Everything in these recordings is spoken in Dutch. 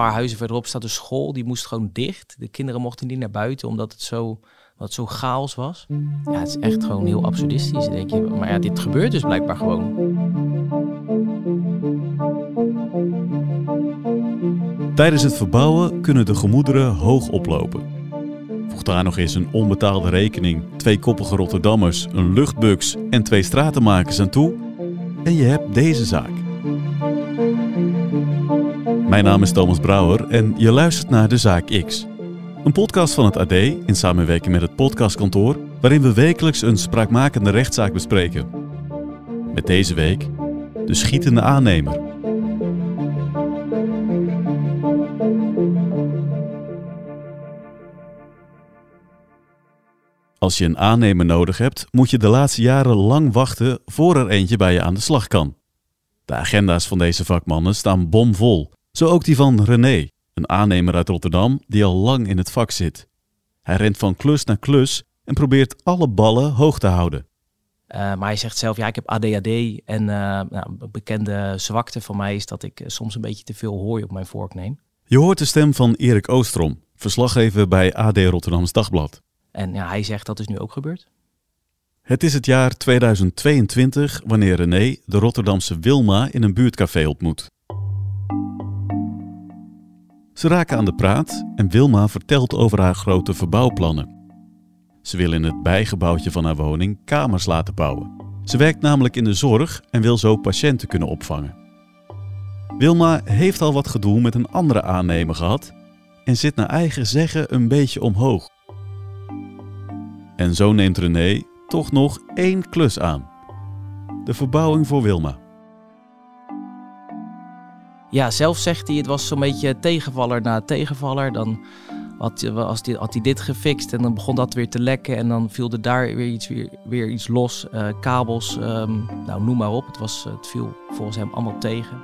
paar huizen verderop staat een school. Die moest gewoon dicht. De kinderen mochten niet naar buiten omdat het zo, het zo chaos was. Ja, het is echt gewoon heel absurdistisch. Denk je, maar ja, dit gebeurt dus blijkbaar gewoon. Tijdens het verbouwen kunnen de gemoederen hoog oplopen. Voeg daar nog eens een onbetaalde rekening, twee koppige Rotterdammers, een luchtbux en twee stratenmakers aan toe. En je hebt deze zaak. Mijn naam is Thomas Brouwer en je luistert naar De Zaak X. Een podcast van het AD in samenwerking met het podcastkantoor, waarin we wekelijks een spraakmakende rechtszaak bespreken. Met deze week de schietende aannemer. Als je een aannemer nodig hebt, moet je de laatste jaren lang wachten voor er eentje bij je aan de slag kan. De agenda's van deze vakmannen staan bomvol, zo ook die van René, een aannemer uit Rotterdam die al lang in het vak zit. Hij rent van klus naar klus en probeert alle ballen hoog te houden. Uh, maar hij zegt zelf, ja, ik heb ADHD en uh, nou, een bekende zwakte van mij is dat ik soms een beetje te veel hooi op mijn vork neem. Je hoort de stem van Erik Oostrom, verslaggever bij AD Rotterdams Dagblad. En ja, hij zegt dat is nu ook gebeurd. Het is het jaar 2022 wanneer René de Rotterdamse Wilma in een buurtcafé ontmoet. Ze raken aan de praat en Wilma vertelt over haar grote verbouwplannen. Ze wil in het bijgebouwtje van haar woning kamers laten bouwen. Ze werkt namelijk in de zorg en wil zo patiënten kunnen opvangen. Wilma heeft al wat gedoe met een andere aannemer gehad en zit naar eigen zeggen een beetje omhoog. En zo neemt René toch nog één klus aan: de verbouwing voor Wilma. Ja, zelf zegt hij, het was zo'n beetje tegenvaller na tegenvaller. Dan had, als die, had hij dit gefixt en dan begon dat weer te lekken. En dan viel er daar weer iets, weer, weer iets los. Uh, kabels, um, nou noem maar op. Het, was, het viel volgens hem allemaal tegen.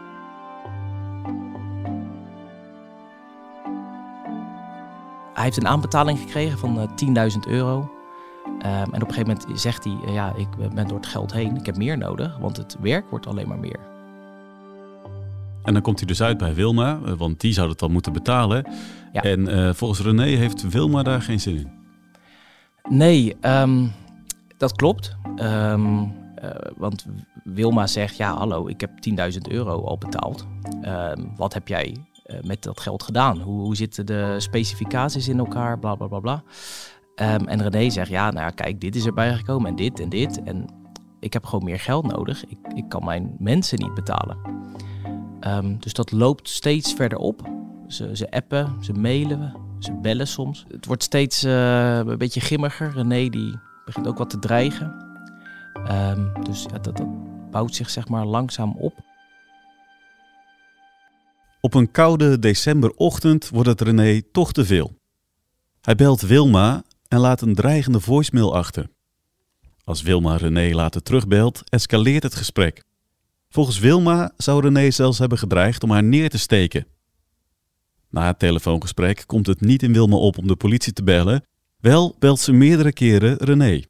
Hij heeft een aanbetaling gekregen van uh, 10.000 euro. Um, en op een gegeven moment zegt hij, ja, ik ben door het geld heen, ik heb meer nodig, want het werk wordt alleen maar meer. En dan komt hij dus uit bij Wilma, want die zou het dan moeten betalen. Ja. En uh, volgens René heeft Wilma daar geen zin in. Nee, um, dat klopt. Um, uh, want Wilma zegt, ja hallo, ik heb 10.000 euro al betaald. wat heb jij met dat geld gedaan? Hoe, hoe zitten de specificaties in elkaar? Bla bla bla bla. En René zegt, ja, nou kijk, dit is erbij gekomen en dit en dit. En ik heb gewoon meer geld nodig. Ik, ik kan mijn mensen niet betalen. Um, dus dat loopt steeds verder op. Ze, ze appen, ze mailen, ze bellen soms. Het wordt steeds uh, een beetje gimmiger. René die begint ook wat te dreigen. Um, dus ja, dat, dat bouwt zich zeg maar langzaam op. Op een koude decemberochtend wordt het René toch te veel. Hij belt Wilma en laat een dreigende voicemail achter. Als Wilma René later terugbelt, escaleert het gesprek. Volgens Wilma zou René zelfs hebben gedreigd om haar neer te steken. Na het telefoongesprek komt het niet in Wilma op om de politie te bellen, wel belt ze meerdere keren René.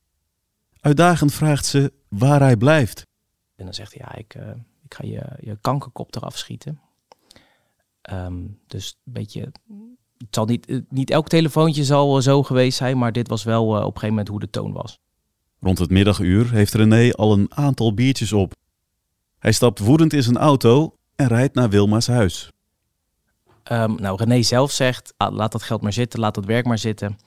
Uitdagend vraagt ze waar hij blijft. En dan zegt hij, ja, ik, uh, ik ga je, je kankerkop eraf schieten. Um, dus een beetje het zal niet, niet elk telefoontje zal zo geweest zijn, maar dit was wel uh, op een gegeven moment hoe de toon was. Rond het middaguur heeft René al een aantal biertjes op. Hij stapt woedend in zijn auto en rijdt naar Wilma's huis. Um, nou, René zelf zegt, ah, laat dat geld maar zitten, laat dat werk maar zitten.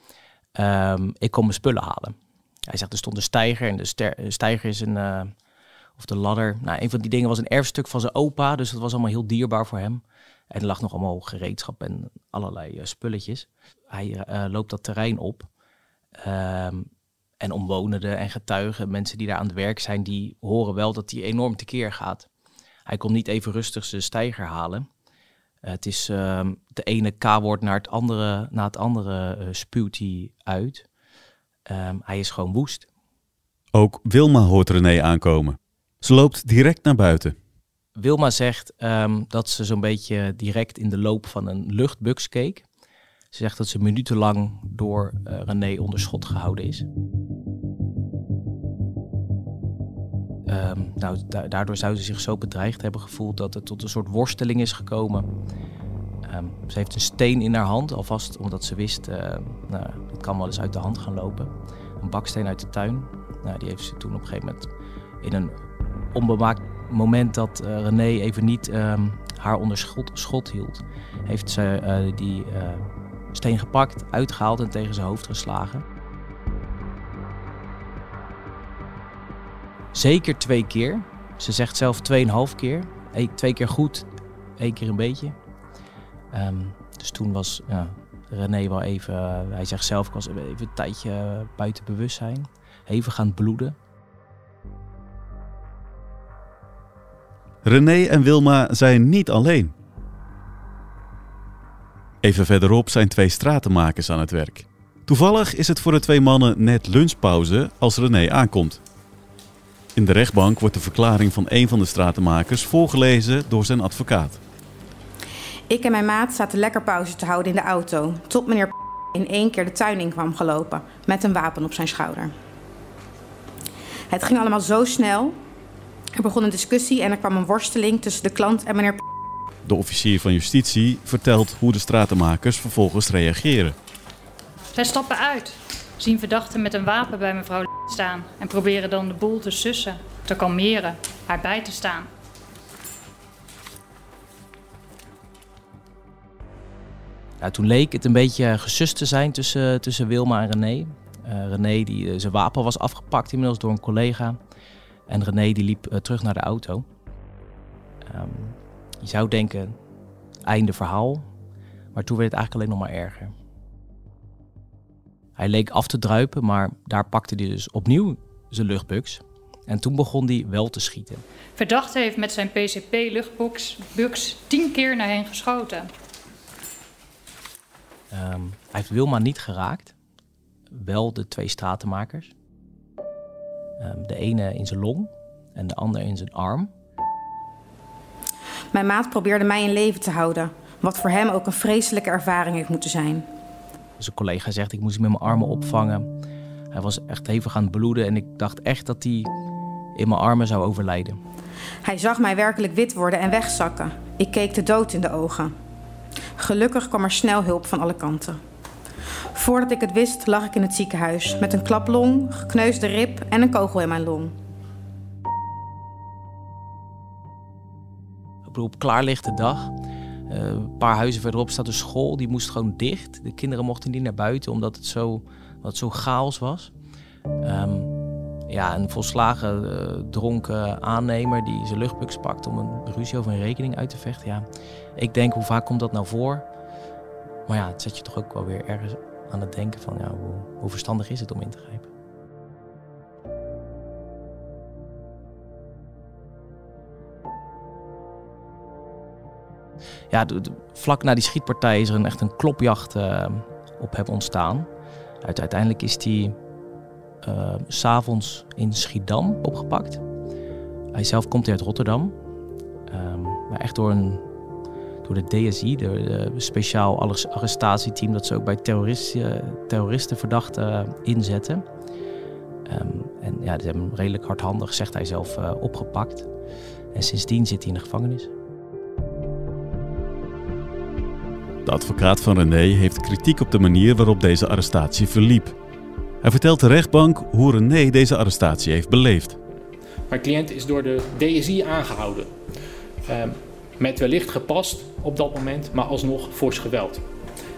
Um, ik kom mijn spullen halen. Hij zegt, er stond een stijger en de stijger is een, uh, of de ladder. Nou, een van die dingen was een erfstuk van zijn opa, dus dat was allemaal heel dierbaar voor hem. En lag nog allemaal gereedschap en allerlei uh, spulletjes. Hij uh, loopt dat terrein op. Um, en omwonenden en getuigen, mensen die daar aan het werk zijn, die horen wel dat hij enorm tekeer gaat. Hij komt niet even rustig zijn stijger halen. Uh, het is uh, de ene K-woord naar het andere, naar het andere uh, spuwt hij uit. Um, hij is gewoon woest. Ook Wilma hoort René aankomen. Ze loopt direct naar buiten. Wilma zegt um, dat ze zo'n beetje direct in de loop van een luchtbux keek. Ze zegt dat ze minutenlang door uh, René onder schot gehouden is. Um, nou, da daardoor zou ze zich zo bedreigd hebben gevoeld dat het tot een soort worsteling is gekomen. Ehm, ze heeft een steen in haar hand, alvast omdat ze wist, uh, nou, het kan wel eens uit de hand gaan lopen. Een baksteen uit de tuin. Nou, die heeft ze toen op een gegeven moment in een onbemaakt moment dat uh, René even niet ehm, haar onder schot, hield, heeft ze uh, die steen gepakt, uitgehaald en tegen zijn hoofd geslagen. Zeker twee keer. Ze zegt zelf tweeënhalf keer. Twee keer goed, één keer een beetje. Um, dus toen was ja, René wel even, uh, hij zegt zelf, ik was even een tijdje buiten bewustzijn. Even gaan bloeden. René en Wilma zijn niet alleen. Even verderop zijn twee stratenmakers aan het werk. Toevallig is het voor de twee mannen net lunchpauze als René aankomt. In de rechtbank wordt de verklaring van een van de stratenmakers voorgelezen door zijn advocaat. Ik en mijn maat zaten lekker pauze te houden in de auto, tot meneer in één keer de tuin in kwam gelopen met een wapen op zijn schouder. Het ging allemaal zo snel. Er begon een discussie en er kwam een worsteling tussen de klant en meneer De officier van justitie vertelt hoe de stratenmakers vervolgens reageren. Zij stappen uit, zien verdachten met een wapen bij mevrouw staan en proberen dan de boel te sussen, te kalmeren, haar bij te staan. Nou, toen leek het een beetje gesust te zijn tussen, tussen Wilma en René. Uh, René, die, eh, zijn wapen was afgepakt inmiddels door een collega. En René die liep uh, terug naar de auto. Um, je zou denken, einde verhaal. Maar toen werd het eigenlijk alleen nog maar erger. Hij leek af te druipen, maar daar pakte hij dus opnieuw zijn luchtbuks. En toen begon hij wel te schieten. Verdachte heeft met zijn PCP-luchtbuks tien keer naar hen geschoten. Um, hij heeft Wilma niet geraakt. Wel de twee stratenmakers. Um, de ene in zijn long en de ander in zijn arm. Mijn maat probeerde mij in leven te houden. Wat voor hem ook een vreselijke ervaring heeft moeten zijn. Zijn collega zegt, ik moest hem met mijn armen opvangen. Hij was echt hevig aan het bloeden en ik dacht echt dat hij in mijn armen zou overlijden. Hij zag mij werkelijk wit worden en wegzakken. Ik keek de dood in de ogen. Gelukkig kwam er snel hulp van alle kanten. Voordat ik het wist, lag ik in het ziekenhuis met een klaplong, gekneusde rib en een kogel in mijn long. Op klaarlichte dag. Uh, een paar huizen verderop staat een school, die moest gewoon dicht. De kinderen mochten niet naar buiten omdat het zo, het zo chaos was. Um, ja, een volslagen uh, dronken aannemer die zijn luchtbuks pakt om een ruzie over een rekening uit te vechten. Ja, ik denk, hoe vaak komt dat nou voor? Maar ja, het zet je toch ook wel weer ergens aan het denken van, ja, hoe, hoe verstandig is het om in te grijpen? Ja, vlak na die schietpartij is er een, echt een klopjacht uh, op hem ontstaan. Uiteindelijk is die uh, s'avonds in Schiedam opgepakt. Hij zelf komt uit Rotterdam. Um, maar echt door, een, door de DSI, de, speciaal arrestatieteam, dat ze ook bij terroristen, terroristenverdachten inzetten. Um, en ja, ze hebben hem redelijk hardhandig, zegt hij zelf, opgepakt. En sindsdien zit hij in de gevangenis. De advocaat van René heeft kritiek op de manier waarop deze arrestatie verliep. Hij vertelt de rechtbank hoe René deze arrestatie heeft beleefd. Mijn cliënt is door de DSI aangehouden. Uh, met wellicht gepast op dat moment, maar alsnog fors geweld.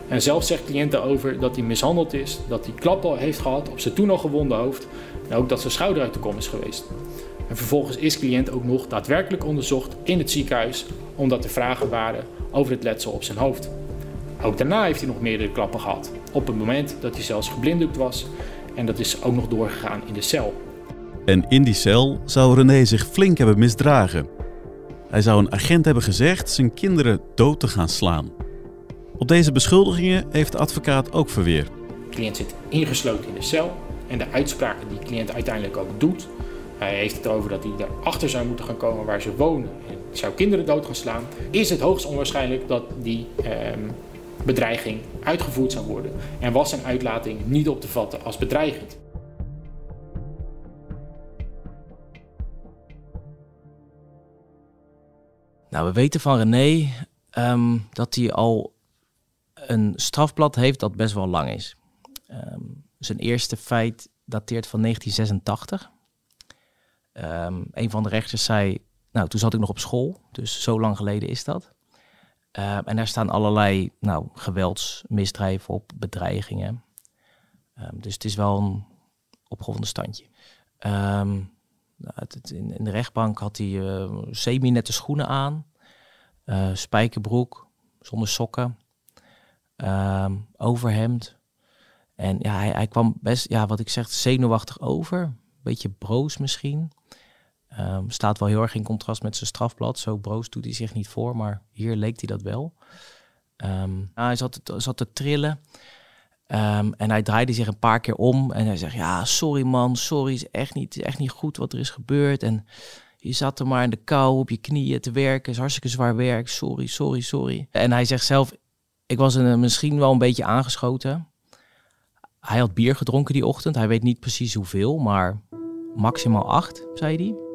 En zelf zegt cliënt daarover dat hij mishandeld is, dat hij klappen heeft gehad op zijn toen al gewonde hoofd en ook dat zijn schouder uit de kom is geweest. En vervolgens is cliënt ook nog daadwerkelijk onderzocht in het ziekenhuis omdat er vragen waren over het letsel op zijn hoofd. Ook daarna heeft hij nog meerdere klappen gehad. Op het moment dat hij zelfs geblinddoekt was. En dat is ook nog doorgegaan in de cel. En in die cel zou René zich flink hebben misdragen. Hij zou een agent hebben gezegd zijn kinderen dood te gaan slaan. Op deze beschuldigingen heeft de advocaat ook verweer. De cliënt zit ingesloten in de cel en de uitspraken die de cliënt uiteindelijk ook doet. Hij heeft het over dat hij erachter zou moeten gaan komen waar ze wonen en zou kinderen dood gaan slaan. Is het hoogst onwaarschijnlijk dat die ehm, bedreiging uitgevoerd zou worden en was zijn uitlating niet op te vatten als bedreigend. Nou, we weten van René ehm, dat hij al een strafblad heeft dat best wel lang is. Ehm, zijn eerste feit dateert van 1986. Um, een van de rechters zei, nou, toen zat ik nog op school, dus zo lang geleden is dat. Uh, en daar staan allerlei nou, geweldsmisdrijven op, bedreigingen. Um, dus het is wel een opgewonden standje. Um, het, in, in, de rechtbank had hij uh, semi-nette schoenen aan, uh, spijkerbroek, zonder sokken, overhemd. En ja, hij, hij, kwam best, ja, wat ik zeg, zenuwachtig over. Beetje broos misschien. Um, staat wel heel erg in contrast met zijn strafblad. Zo broos doet hij zich niet voor, maar hier leek hij dat wel. Um, hij zat, zat te trillen. Um, en hij draaide zich een paar keer om en hij zegt: Ja, sorry man, sorry, is echt niet, is echt niet goed wat er is gebeurd. En je zat er maar in de kou op je knieën te werken, is hartstikke zwaar werk. Sorry, sorry, sorry. En hij zegt zelf: Ik was een, misschien wel een beetje aangeschoten. Hij had bier gedronken die ochtend. Hij weet niet precies hoeveel, maar maximaal acht, zei hij.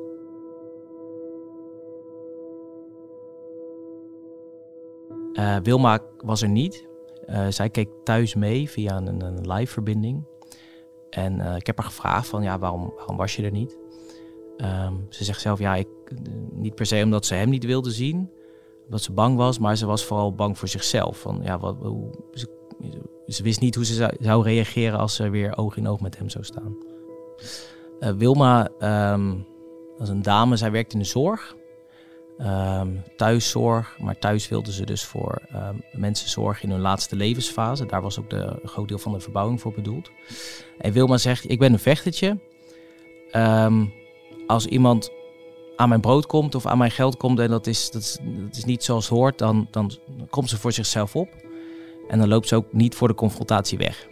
Uh, Wilma was er niet. Uh, zij keek thuis mee via een, een live verbinding. En uh, ik heb haar gevraagd van ja, waarom, waarom was je er niet? Um, ze zegt zelf ja, ik, niet per se omdat ze hem niet wilde zien, omdat ze bang was, maar ze was vooral bang voor zichzelf. Van, ja, wat, hoe, ze, wist niet hoe ze zou, reageren als ze weer oog in oog met hem zou staan. Wilma um, was een dame, zij werkt in de zorg. Um, thuiszorg, maar thuis wilden ze dus voor um, mensen zorgen in hun laatste levensfase. Daar was ook de, een groot deel van de verbouwing voor bedoeld. En Wilma zegt, ik ben een vechtertje. Um, als iemand aan mijn brood komt of aan mijn geld komt en dat is, dat is, dat is niet zoals het hoort, dan, dan komt ze voor zichzelf op. En dan loopt ze ook niet voor de confrontatie weg.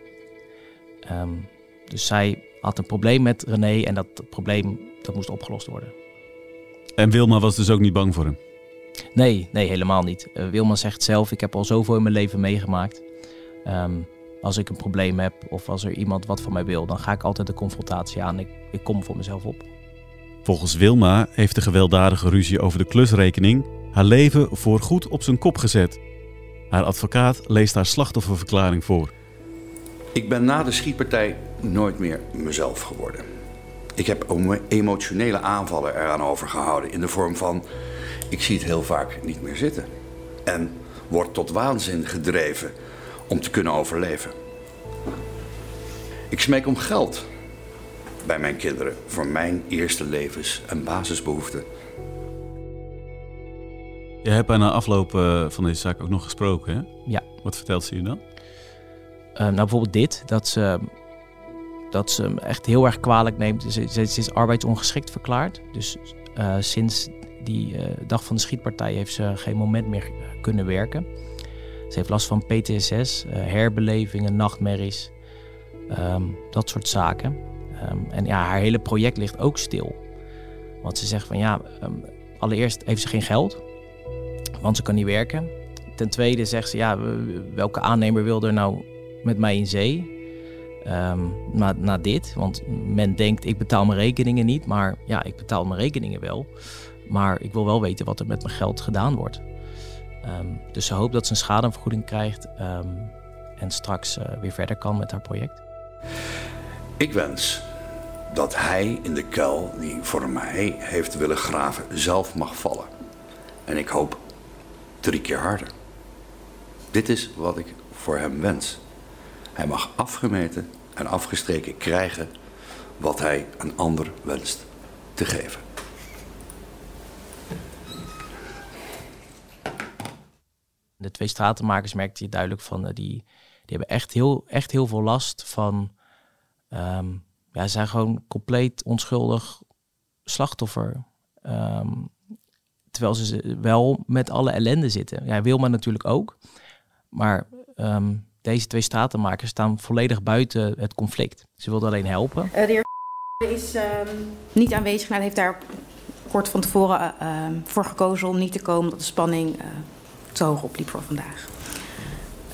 dus zij had een probleem met René en dat probleem dat moest opgelost worden. En Wilma was dus ook niet bang voor hem? Nee, nee, helemaal niet. Uh, Wilma zegt zelf, ik heb al zoveel in mijn leven meegemaakt. Um, als ik een probleem heb of als er iemand wat van mij wil, dan ga ik altijd de confrontatie aan. Ik, ik kom voor mezelf op. Volgens Wilma heeft de gewelddadige ruzie over de klusrekening haar leven voorgoed op zijn kop gezet. Haar advocaat leest haar slachtofferverklaring voor. Ik ben na de schietpartij nooit meer mezelf geworden. Ik heb emotionele aanvallen eraan overgehouden in de vorm van... ik zie het heel vaak niet meer zitten. En word tot waanzin gedreven om te kunnen overleven. Ik smeek om geld bij mijn kinderen voor mijn eerste levens- en basisbehoeften. Je hebt na afloop eh, van deze zaak ook nog gesproken, hè? Ja. Wat vertelt ze je dan? Uh, nou, bijvoorbeeld dit, dat ze dat ze hem echt heel erg kwalijk neemt. Ze, ze, is arbeidsongeschikt verklaard. Dus uh, sinds die uh, dag van de schietpartij heeft ze geen moment meer kunnen werken. Ze heeft last van PTSS, herbelevingen, nachtmerries, um, dat soort zaken. Um, en ja, haar hele project ligt ook stil. Want ze zegt van ja, um, allereerst heeft ze geen geld, want ze kan niet werken. Ten tweede zegt ze ja, welke aannemer wil er nou met mij in zee? Um, na, na dit. Want men denkt, ik betaal mijn rekeningen niet. Maar ja, ik betaal mijn rekeningen wel. Maar ik wil wel weten wat er met mijn geld gedaan wordt. Um, dus ze hoopt dat ze een schadevergoeding krijgt. Um, en straks uh, weer verder kan met haar project. Ik wens dat hij in de kuil die voor mij heeft willen graven zelf mag vallen. En ik hoop drie keer harder. Dit is wat ik voor hem wens. Hij mag afgemeten en afgestreken krijgen wat hij een ander wenst te geven. De twee stratenmakers merkte je duidelijk van, uh, die, die hebben echt heel, echt heel veel last van. Um, ja, ze zijn gewoon compleet onschuldig slachtoffer. Um, terwijl ze wel met alle ellende zitten. Ja, Wilma natuurlijk ook. Maar um, deze twee stratenmakers staan volledig buiten het conflict. Ze wilden alleen helpen. Uh, de heer is uh, niet aanwezig en heeft daar kort van tevoren uh, voor gekozen om niet te komen, omdat de spanning eh, te hoog opliep voor vandaag.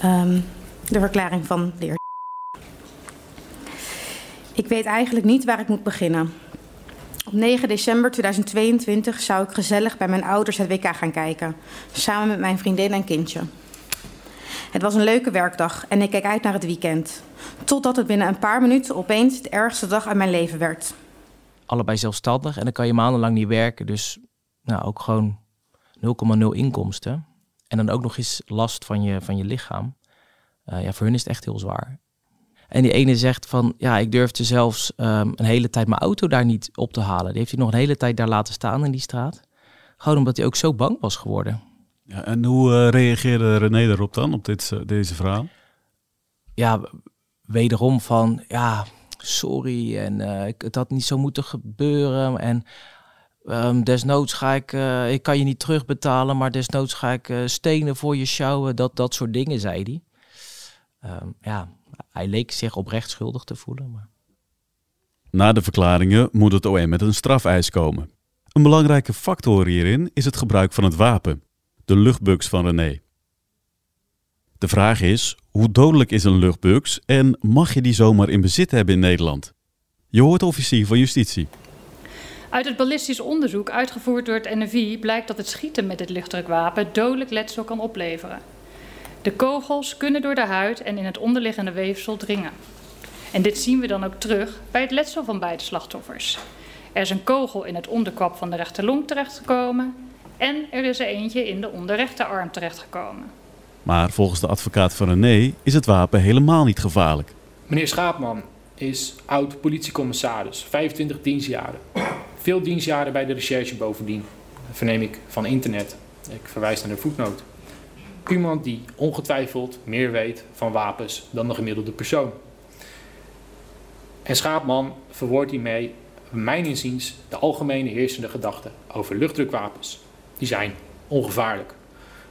Um, de verklaring van de heer. Ik weet eigenlijk niet waar ik moet beginnen. Op 9 december 2022 zou ik gezellig bij mijn ouders het WK gaan kijken, samen met mijn vriendin en kindje. Het was een leuke werkdag en ik keek uit naar het weekend. Totdat het binnen een paar minuten opeens de ergste dag uit mijn leven werd. Allebei zelfstandig en dan kan je maandenlang niet werken. Dus nou, ook gewoon 0,0 inkomsten. En dan ook nog eens last van je, van je lichaam. Uh, ja, voor hun is het echt heel zwaar. En die ene zegt van, ja, ik durfde zelfs um, een hele tijd mijn auto daar niet op te halen. Die heeft hij nog een hele tijd daar laten staan in die straat. Gewoon omdat hij ook zo bang was geworden. Ja, en hoe uh, reageerde René erop dan, op dit, uh, deze verhaal? Ja, wederom van, ja, sorry en uh, ik, het had niet zo moeten gebeuren. En um, desnoods ga ik, ik kan je niet terugbetalen, maar desnoods ga ik stenen voor je sjouwen. Dat, dat soort dingen, zei hij. Um, ja, hij leek zich oprecht schuldig te voelen. Maar... Na de verklaringen moet het OM met een strafeis komen. Een belangrijke factor hierin is het gebruik van het wapen, de luchtbuks van René. De vraag is, hoe dodelijk is een luchtbuks en mag je die zomaar in bezit hebben in Nederland? Je hoort officier van justitie. Uit het ballistisch onderzoek uitgevoerd door het NFI blijkt dat het schieten met dit luchtdrukwapen dodelijk letsel kan opleveren. De kogels kunnen door de huid en in het onderliggende weefsel dringen. En dit zien we dan ook terug bij het letsel van beide slachtoffers. Er is een kogel in het onderkwap van de rechterlong terechtgekomen en er is er eentje in de onderrechterarm terechtgekomen. Maar volgens de advocaat van René is het wapen helemaal niet gevaarlijk. Meneer Schaapman is oud politiecommissaris, 25 dienstjaren. Veel dienstjaren bij de recherche bovendien, verneem ik van internet. Ik verwijs naar de voetnoot. Iemand die ongetwijfeld meer weet van wapens dan de gemiddelde persoon. En Schaapman verwoordt hiermee, mijn inziens, de algemene heersende gedachte over luchtdrukwapens. Die zijn ongevaarlijk.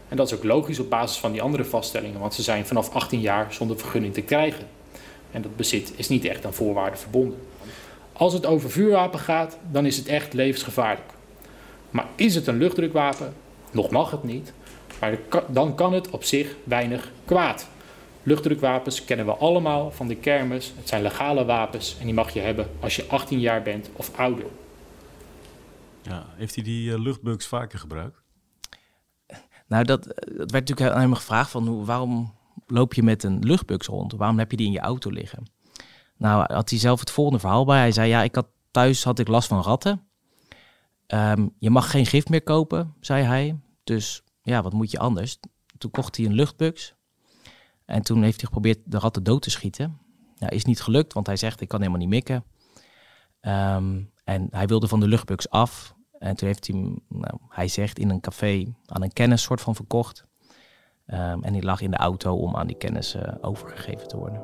En dat is ook logisch op basis van die andere vaststellingen, want ze zijn vanaf 18 jaar zonder vergunning te krijgen. En dat bezit is niet echt aan voorwaarden verbonden. Als het over vuurwapen gaat, dan is het echt levensgevaarlijk. Maar is het een luchtdrukwapen? Nog mag het niet. Maar dan kan het op zich weinig kwaad. Luchtdrukwapens kennen we allemaal van de kermis. Het zijn legale wapens en die mag je hebben als je 18 jaar bent of ouder. Ja, heeft hij die uh, luchtbugs vaker gebruikt? Nou, dat, dat werd natuurlijk helemaal gevraagd van hoe, waarom loop je met een luchtbugs rond? Waarom heb je die in je auto liggen? Nou, had hij zelf het volgende verhaal bij. Hij zei, ja, ik had thuis had ik last van ratten. Um, je mag geen gif meer kopen, zei hij. Dus ja, wat moet je anders? Toen kocht hij een luchtbugs. En toen heeft hij geprobeerd de ratten dood te schieten. Nou, is niet gelukt, want hij zegt, ik kan helemaal niet mikken. Um, en hij wilde van de luchtbugs af. En toen heeft hij, nou, hij zegt, in een café aan een kennis soort van verkocht. Um, en die lag in de auto om aan die kennis uh, overgegeven te worden.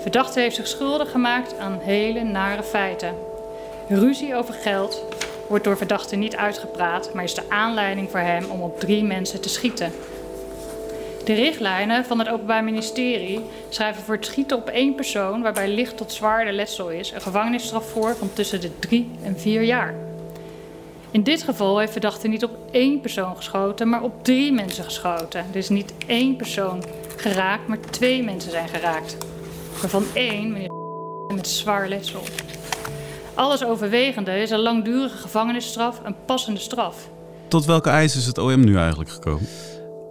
Verdachte heeft zich schuldig gemaakt aan hele nare feiten. Ruzie over geld wordt door verdachte niet uitgepraat, maar is de aanleiding voor hem om op drie mensen te schieten. De richtlijnen van het Openbaar Ministerie schrijven voor het schieten op één persoon, waarbij licht tot zwaarder letsel is, een gevangenisstraf voor van tussen de drie en vier jaar. In dit geval heeft verdachte niet op één persoon geschoten, maar op drie mensen geschoten. Dus niet één persoon geraakt, maar twee mensen zijn geraakt. Waarvan één, meneer met zwaar letsel. Alles overwegende is een langdurige gevangenisstraf een passende straf. Tot welke eis is het OM nu eigenlijk gekomen?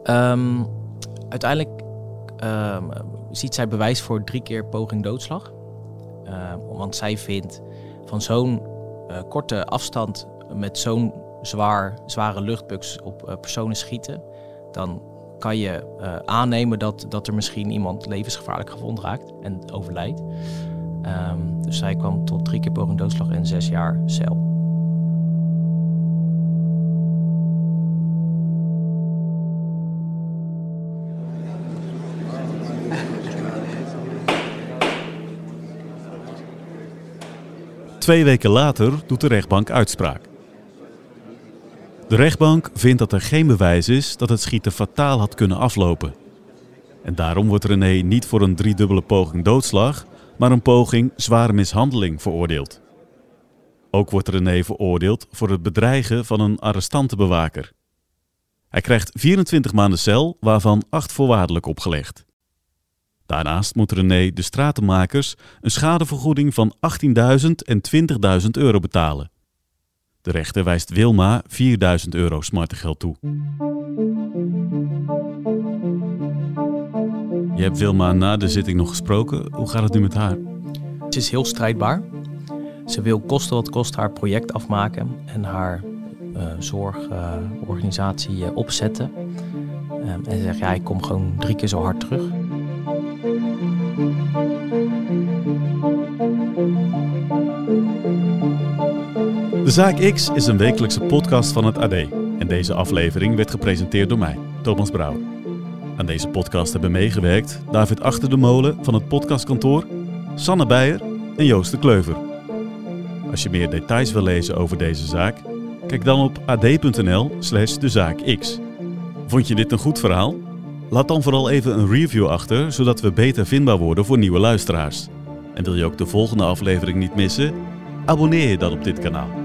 Um, uiteindelijk um, ziet zij bewijs voor drie keer poging doodslag. Uh, want zij vindt van zo'n uh, korte afstand met zo'n zwaar, zware luchtbugs op uh, personen schieten, dan kan je aannemen dat, dat er misschien iemand levensgevaarlijk gewond raakt en overlijdt. Um, dus zij kwam tot drie keer poging doodslag en zes jaar cel. Twee weken later doet de rechtbank uitspraak. De rechtbank vindt dat er geen bewijs is dat het schieten fataal had kunnen aflopen. En daarom wordt René niet voor een driedubbele poging doodslag, maar een poging zware mishandeling veroordeeld. Ook wordt René veroordeeld voor het bedreigen van een arrestantenbewaker. Hij krijgt 24 maanden cel, waarvan 8 voorwaardelijk opgelegd. Daarnaast moet René de stratenmakers een schadevergoeding van 18.000 en 20.000 euro betalen. De rechter wijst Wilma 4.000 euro smartengeld toe. Je hebt Wilma na de zitting nog gesproken. Hoe gaat het nu met haar? Ze is heel strijdbaar. Ze wil kosten wat kost haar project afmaken en haar uh, zorgorganisatie uh, opzetten. Um, en ze zegt, ja, ik kom gewoon drie keer zo hard terug. De Zaak X is een wekelijkse podcast van het AD. En deze aflevering werd gepresenteerd door mij, Thomas Brouwer. Aan deze podcast hebben meegewerkt David Achter de Molen van het podcastkantoor, Sanne Beijer en Joost de Kleuver. Als je meer details wil lezen over deze zaak, kijk dan op ad.nl slash dezaakx. Vond je dit een goed verhaal? Laat dan vooral even een review achter, zodat we beter vindbaar worden voor nieuwe luisteraars. En wil je ook de volgende aflevering niet missen? Abonneer je dan op dit kanaal.